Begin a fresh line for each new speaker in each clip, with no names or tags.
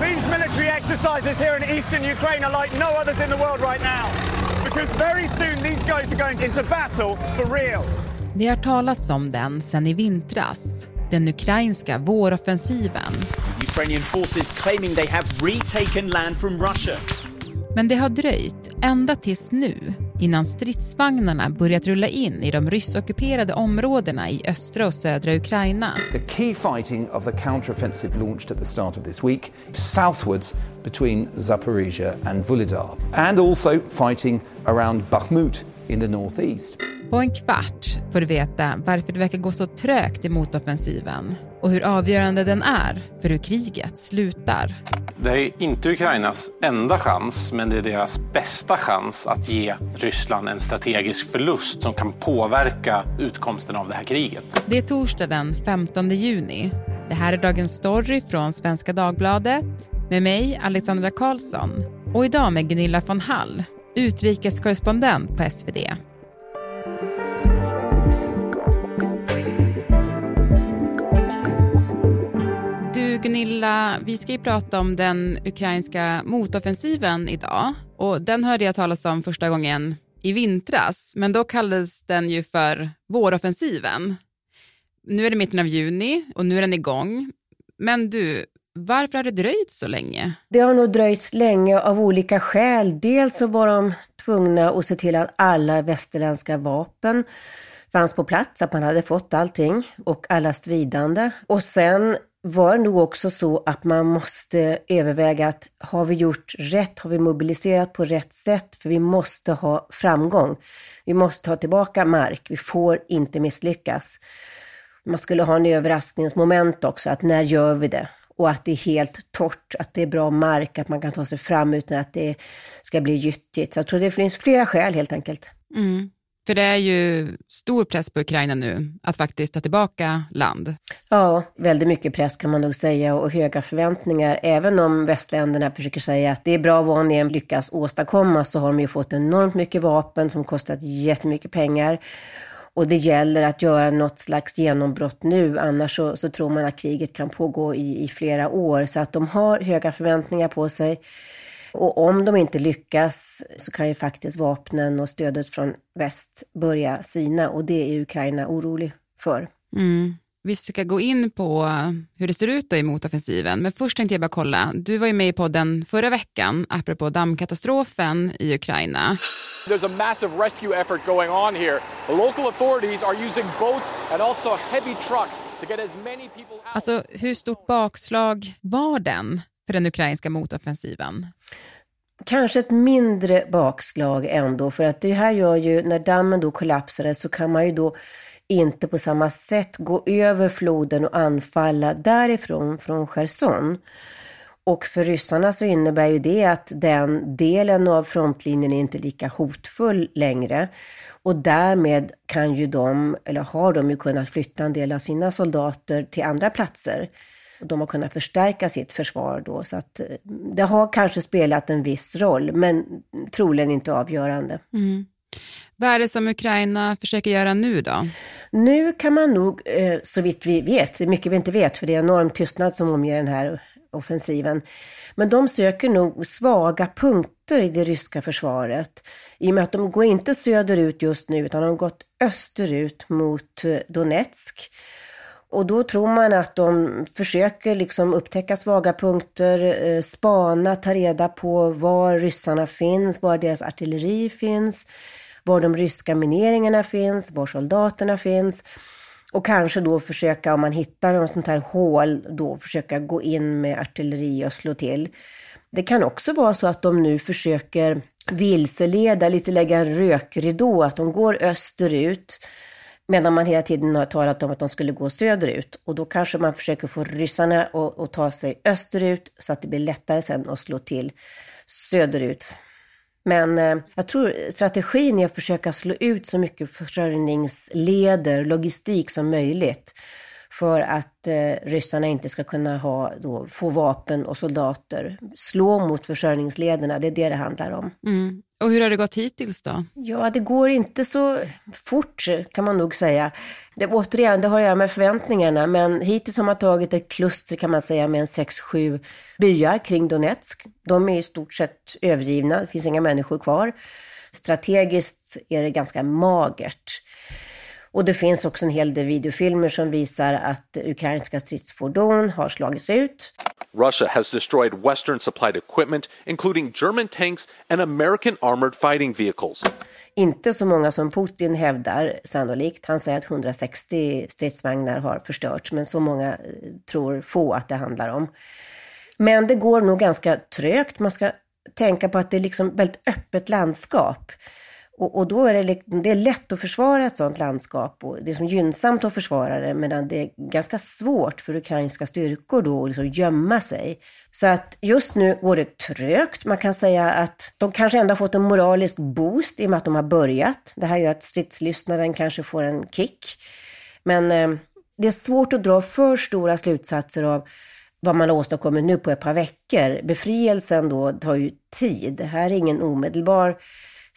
These military exercises here in eastern Ukraine are like no others in the world right now. Because very soon these guys are going into battle for real.
Det har talats om den sedan i vintras, den ukrainska våroffensiven.
Ukrainian forces claiming they have retaken land from Russia.
Men det har dröjt ända tills nu innan stridsvagnarna börjat rulla in i de ryssockuperade områdena i östra och södra Ukraina.
The key fighting of the counteroffensive launched at the start of this week southwards between Zaporizhia and Volodar, and also fighting around Bakhmut in the northeast.
På en kvart får du veta varför det verkar gå så trögt i motoffensiven och hur avgörande den är för hur kriget slutar.
Det är inte Ukrainas enda chans, men det är deras bästa chans att ge Ryssland en strategisk förlust som kan påverka utkomsten av det här kriget.
Det är torsdag den 15 juni. Det här är Dagens Story från Svenska Dagbladet med mig, Alexandra Karlsson och idag med Gunilla von Hall, utrikeskorrespondent på SvD. Gunilla, vi ska ju prata om den ukrainska motoffensiven idag och den hörde jag talas om första gången i vintras, men då kallades den ju för våroffensiven. Nu är det mitten av juni och nu är den igång. Men du, varför har det dröjt så länge?
Det har nog dröjt länge av olika skäl. Dels så var de tvungna att se till att alla västerländska vapen fanns på plats, att man hade fått allting och alla stridande. Och sen var det nog också så att man måste överväga att har vi gjort rätt, har vi mobiliserat på rätt sätt? För vi måste ha framgång. Vi måste ta tillbaka mark, vi får inte misslyckas. Man skulle ha en överraskningsmoment också, att när gör vi det? Och att det är helt torrt, att det är bra mark, att man kan ta sig fram utan att det ska bli gyttigt. Så jag tror det finns flera skäl helt enkelt.
Mm. För det är ju stor press på Ukraina nu att faktiskt ta tillbaka land.
Ja, väldigt mycket press kan man nog säga och höga förväntningar. Även om västländerna försöker säga att det är bra vad ni än lyckas åstadkomma så har de ju fått enormt mycket vapen som kostat jättemycket pengar. Och det gäller att göra något slags genombrott nu, annars så, så tror man att kriget kan pågå i, i flera år. Så att de har höga förväntningar på sig. Och om de inte lyckas så kan ju faktiskt vapnen och stödet från väst börja sina och det är Ukraina orolig för.
Mm. Vi ska gå in på hur det ser ut då i motoffensiven, men först tänkte jag bara kolla. Du var ju med i podden förra veckan apropå dammkatastrofen i Ukraina.
There's a massive rescue effort going on here. The local authorities are using boats and also heavy trucks to get as many people out.
Alltså, hur stort bakslag var den för den ukrainska motoffensiven?
Kanske ett mindre bakslag ändå, för att det här gör ju, när dammen då kollapsade så kan man ju då inte på samma sätt gå över floden och anfalla därifrån, från Cherson. Och för ryssarna så innebär ju det att den delen av frontlinjen är inte lika hotfull längre. Och därmed kan ju de, eller har de ju kunnat flytta en del av sina soldater till andra platser. De har kunnat förstärka sitt försvar då, så att det har kanske spelat en viss roll, men troligen inte avgörande.
Mm. Vad är det som Ukraina försöker göra nu då?
Nu kan man nog, eh, så vitt vi vet, det är mycket vi inte vet, för det är enorm tystnad som omger den här offensiven. Men de söker nog svaga punkter i det ryska försvaret. I och med att de går inte söderut just nu, utan de har gått österut mot Donetsk. Och då tror man att de försöker liksom upptäcka svaga punkter, eh, spana, ta reda på var ryssarna finns, var deras artilleri finns, var de ryska mineringarna finns, var soldaterna finns. Och kanske då försöka, om man hittar något sånt här hål, då försöka gå in med artilleri och slå till. Det kan också vara så att de nu försöker vilseleda, lite lägga en rökridå, att de går österut, medan man hela tiden har talat om att de skulle gå söderut. Och då kanske man försöker få ryssarna att, att ta sig österut, så att det blir lättare sen att slå till söderut. Men eh, jag tror strategin är att försöka slå ut så mycket försörjningsleder, logistik som möjligt för att eh, ryssarna inte ska kunna ha, då, få vapen och soldater, slå mot försörjningslederna. Det är det det handlar om.
Mm. Och hur har det gått hittills då?
Ja, det går inte så fort kan man nog säga. Det, återigen, det har att göra med förväntningarna, men hittills har man tagit ett kluster kan man säga med en 6-7 byar kring Donetsk. De är i stort sett övergivna, det finns inga människor kvar. Strategiskt är det ganska magert. Och det finns också en hel del videofilmer som visar att ukrainska stridsfordon har slagits ut.
Russia has destroyed Western supplied equipment, including German tanks and American armored fighting vehicles.
Inte så många som Putin hävdar sannolikt. Han säger att 160 stridsvagnar har förstörts, men så många eh, tror få att det handlar om. Men det går nog ganska trögt. Man ska tänka på att det är liksom väldigt öppet landskap. Och, och, då är det, det är lätt att försvara ett sådant landskap och det är som gynnsamt att försvara det medan det är ganska svårt för ukrainska styrkor då att liksom gömma sig. Så att just nu går det trögt. Man kan säga att de kanske ändå har fått en moralisk boost i och med att de har börjat. Det här gör att stridslystnaden kanske får en kick. Men eh, det är svårt att dra för stora slutsatser av vad man har åstadkommit nu på ett par veckor. Befrielsen då tar ju tid. Det här är ingen omedelbar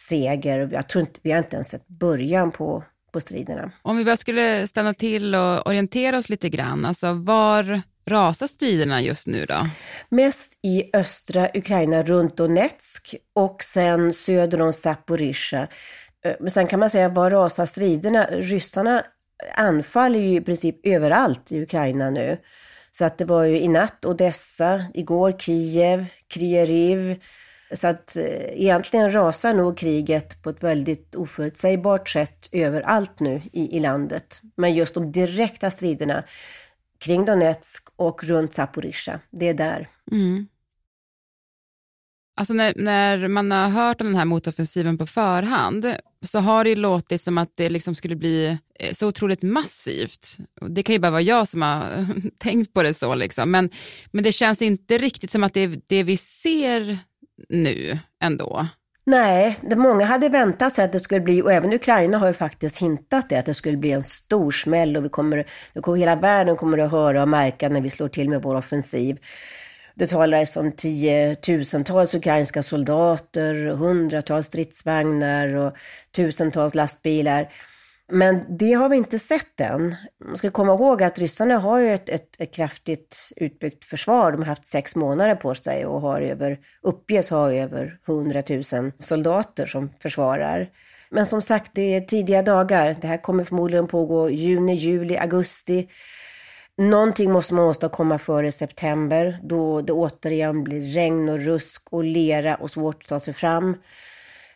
seger. Jag tror inte, vi har inte ens sett början på, på striderna.
Om vi bara skulle stanna till och orientera oss lite grann, alltså var rasar striderna just nu då?
Mest i östra Ukraina runt Donetsk och sen söder om Zaporizjzja. Eh, men sen kan man säga, var rasar striderna? Ryssarna anfaller ju i princip överallt i Ukraina nu. Så att det var ju i natt Odessa, igår Kiev, Kryeriv, så att eh, egentligen rasar nog kriget på ett väldigt oförutsägbart sätt överallt nu i, i landet. Men just de direkta striderna kring Donetsk och runt Zaporizjzja, det är där.
Mm. Alltså när, när, man har hört om den här motoffensiven på förhand så har det låtit som att det liksom skulle bli eh, så otroligt massivt. Det kan ju bara vara jag som har tänkt på det så, liksom. men, men det känns inte riktigt som att det, det vi ser nu ändå.
Nej, det många hade väntat sig att det skulle bli, och även Ukraina har ju faktiskt hintat det, att det skulle bli en stor smäll och vi kommer, kommer, hela världen kommer att höra och märka när vi slår till med vår offensiv. Det talades om tiotusentals ukrainska soldater, hundratals stridsvagnar och tusentals lastbilar. Men det har vi inte sett än. Man ska komma ihåg att ryssarna har ju ett, ett, ett, kraftigt utbyggt försvar. De har haft sex månader på sig och har över, uppges ha över 100 000 soldater som försvarar. Men som sagt, det är tidiga dagar. Det här kommer förmodligen pågå juni, juli, augusti. Någonting måste man åstadkomma före september då det återigen blir regn och rusk och lera och svårt att ta sig fram.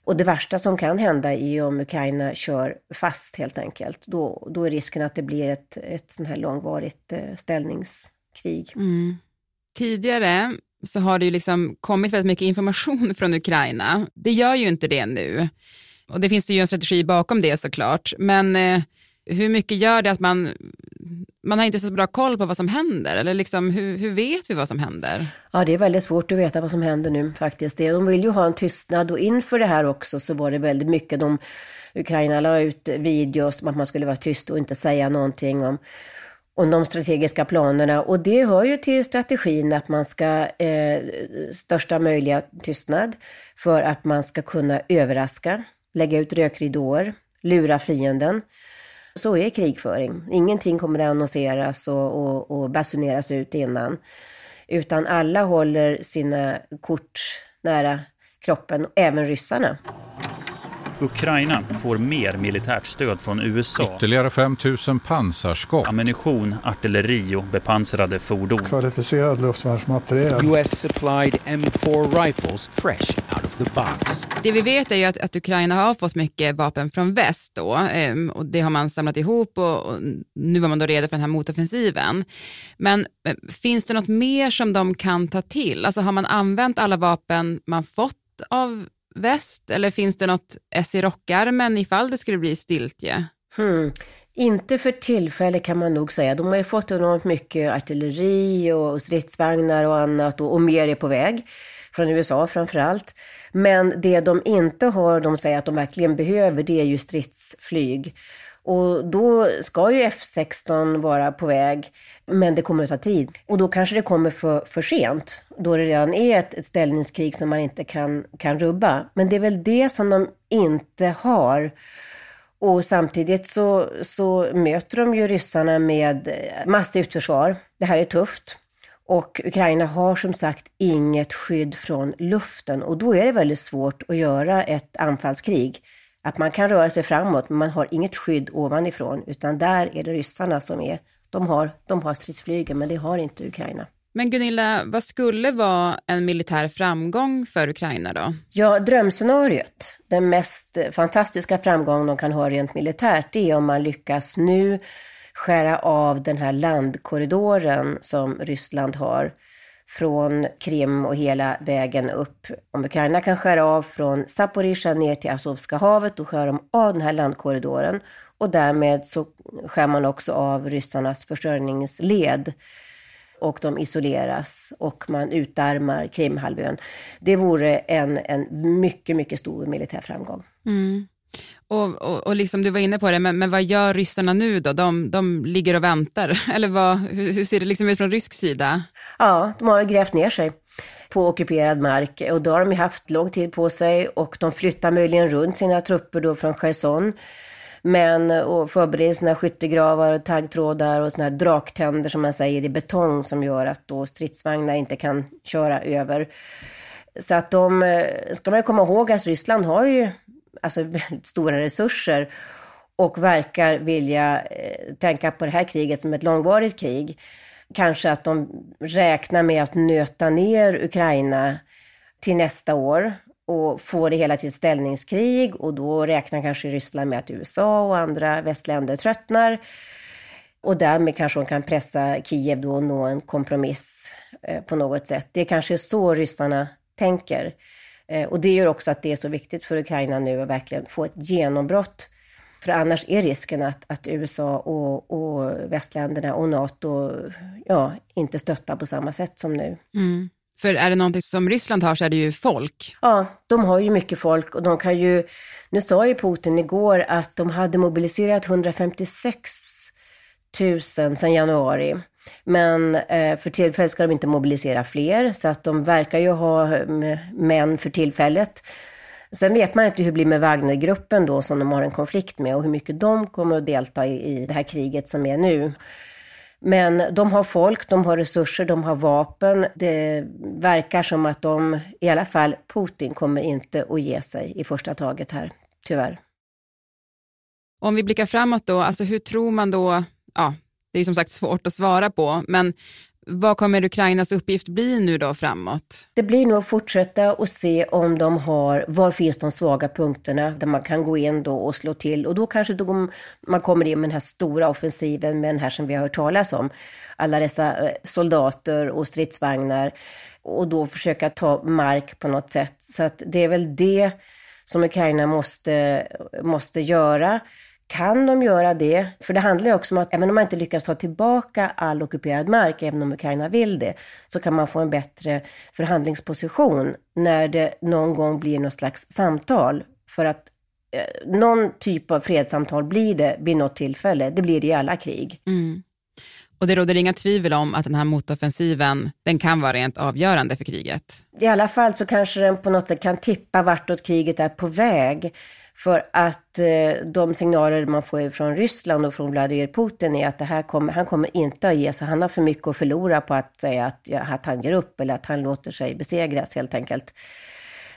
Och det värsta som kan hända är om Ukraina kör fast helt enkelt. Då, då är risken att det blir ett, ett sånt här långvarigt eh, ställningskrig.
Mm. Tidigare så har det ju liksom kommit väldigt mycket information från Ukraina. Det gör ju inte det nu. Och det finns ju en strategi bakom det såklart. Men eh, hur mycket gör det att man man har inte så bra koll på vad som händer? Eller liksom, hur, hur vet vi vad som händer?
Ja, det är väldigt svårt att veta vad som händer nu faktiskt. De vill ju ha en tystnad och inför det här också så var det väldigt mycket de Ukraina la ut videos om att man skulle vara tyst och inte säga någonting om, om de strategiska planerna. Och det hör ju till strategin att man ska eh, största möjliga tystnad för att man ska kunna överraska, lägga ut rökridåer, lura fienden. Så är krigföring. Ingenting kommer att annonseras och, och, och basuneras ut innan. Utan alla håller sina kort nära kroppen, även ryssarna.
Ukraina får mer militärt stöd från USA.
Ytterligare 5 000 pansarskott.
Ammunition, artilleri och bepansrade fordon.
Kvalificerad luftvärnsmateriel.
US supplied M4 rifles fresh out of the box.
Det vi vet är ju att, att Ukraina har fått mycket vapen från väst då ehm, och det har man samlat ihop och, och nu var man då redo för den här motoffensiven. Men finns det något mer som de kan ta till? Alltså har man använt alla vapen man fått av väst eller finns det något S i rockarmen ifall det skulle bli stiltje?
Hmm. Inte för tillfället kan man nog säga. De har ju fått enormt mycket artilleri och stridsvagnar och annat och, och mer är på väg. Från USA framför allt. Men det de inte har, de säger att de verkligen behöver, det är ju stridsflyg. Och då ska ju F16 vara på väg, men det kommer att ta tid. Och då kanske det kommer för, för sent, då det redan är ett, ett ställningskrig som man inte kan, kan rubba. Men det är väl det som de inte har. Och samtidigt så, så möter de ju ryssarna med massivt försvar. Det här är tufft. Och Ukraina har som sagt inget skydd från luften och då är det väldigt svårt att göra ett anfallskrig. Att man kan röra sig framåt men man har inget skydd ovanifrån utan där är det ryssarna som är, de har, de har stridsflygen men det har inte Ukraina.
Men Gunilla, vad skulle vara en militär framgång för Ukraina då?
Ja, drömscenariot, den mest fantastiska framgång de kan ha rent militärt, det är om man lyckas nu skära av den här landkorridoren som Ryssland har från Krim och hela vägen upp. Om Ukraina kan skära av från Zaporizjzja ner till Azovska havet, då skär de av den här landkorridoren och därmed så skär man också av ryssarnas försörjningsled och de isoleras och man utarmar Krimhalvön. Det vore en, en mycket, mycket stor militär framgång.
Mm. Och, och, och liksom du var inne på det, men, men vad gör ryssarna nu då? De, de ligger och väntar, eller vad, hur, hur ser det liksom ut från rysk sida?
Ja, de har grävt ner sig på ockuperad mark och då har de ju haft lång tid på sig och de flyttar möjligen runt sina trupper då från Cherson. Men och förbereder sina skyttegravar och taggtrådar och såna här draktänder som man säger i betong som gör att då stridsvagnar inte kan köra över. Så att de, eh, ska man komma ihåg att Ryssland har ju alltså väldigt stora resurser och verkar vilja eh, tänka på det här kriget som ett långvarigt krig. Kanske att de räknar med att nöta ner Ukraina till nästa år och få det hela till ett ställningskrig och då räknar kanske Ryssland med att USA och andra västländer tröttnar och därmed kanske de kan pressa Kiev då och nå en kompromiss eh, på något sätt. Det är kanske så ryssarna tänker. Eh, och det gör också att det är så viktigt för Ukraina nu att verkligen få ett genombrott. För annars är risken att, att USA och, och västländerna och NATO ja, inte stöttar på samma sätt som nu.
Mm. För är det någonting som Ryssland har så är det ju folk.
Ja, de har ju mycket folk och de kan ju, nu sa ju Putin igår att de hade mobiliserat 156 000 sedan januari. Men eh, för tillfället ska de inte mobilisera fler, så att de verkar ju ha mm, män för tillfället. Sen vet man inte hur det blir med Wagnergruppen då som de har en konflikt med och hur mycket de kommer att delta i, i det här kriget som är nu. Men de har folk, de har resurser, de har vapen. Det verkar som att de, i alla fall Putin, kommer inte att ge sig i första taget här, tyvärr.
Om vi blickar framåt då, alltså hur tror man då, ja, det är som sagt svårt att svara på, men vad kommer Ukrainas uppgift bli nu då framåt?
Det blir nog att fortsätta och se om de har, var finns de svaga punkterna där man kan gå in då och slå till och då kanske då man kommer in med den här stora offensiven med den här som vi har hört talas om. Alla dessa eh, soldater och stridsvagnar och då försöka ta mark på något sätt. Så att det är väl det som Ukraina måste, måste göra. Kan de göra det? För det handlar ju också om att även om man inte lyckas ta tillbaka all ockuperad mark, även om Ukraina vill det, så kan man få en bättre förhandlingsposition när det någon gång blir något slags samtal. För att eh, någon typ av fredssamtal blir det vid något tillfälle. Det blir det i alla krig.
Mm. Och det råder inga tvivel om att den här motoffensiven, den kan vara rent avgörande för kriget.
I alla fall så kanske den på något sätt kan tippa vartåt kriget är på väg. För att eh, de signaler man får från Ryssland och från Vladimir Putin är att det här kommer, han kommer inte att ge sig. Han har för mycket att förlora på att säga att, ja, att han ger upp eller att han låter sig besegras helt enkelt.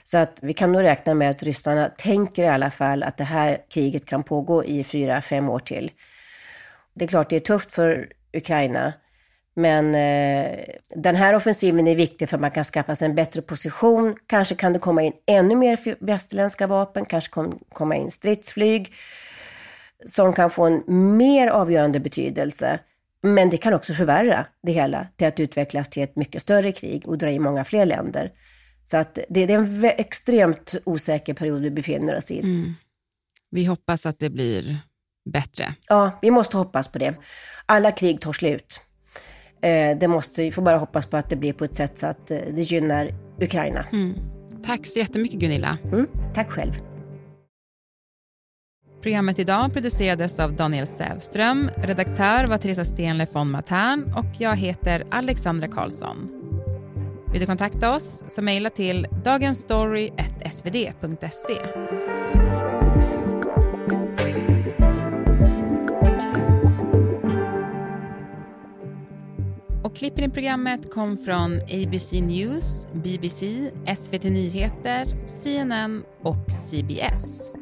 Så att vi kan nog räkna med att ryssarna tänker i alla fall att det här kriget kan pågå i fyra, fem år till. Det är klart det är tufft för Ukraina. Men eh, den här offensiven är viktig för att man kan skaffa sig en bättre position. Kanske kan det komma in ännu mer västerländska vapen, kanske kom, komma in stridsflyg som kan få en mer avgörande betydelse. Men det kan också förvärra det hela till att utvecklas till ett mycket större krig och dra in många fler länder. Så att det, det är en extremt osäker period vi befinner oss i. Mm.
Vi hoppas att det blir bättre.
Ja, vi måste hoppas på det. Alla krig tar slut. Eh, det måste, vi får bara hoppas på att det blir på ett sätt så att eh, det gynnar Ukraina.
Mm. Tack så jättemycket Gunilla.
Mm, tack själv.
Programmet idag producerades av Daniel Sävström, redaktör var Teresa Stenle von Matern och jag heter Alexandra Karlsson. Vill du kontakta oss så mejla till dagensstory.svd.se. Och klippen i programmet kom från ABC News, BBC, SVT Nyheter, CNN och CBS.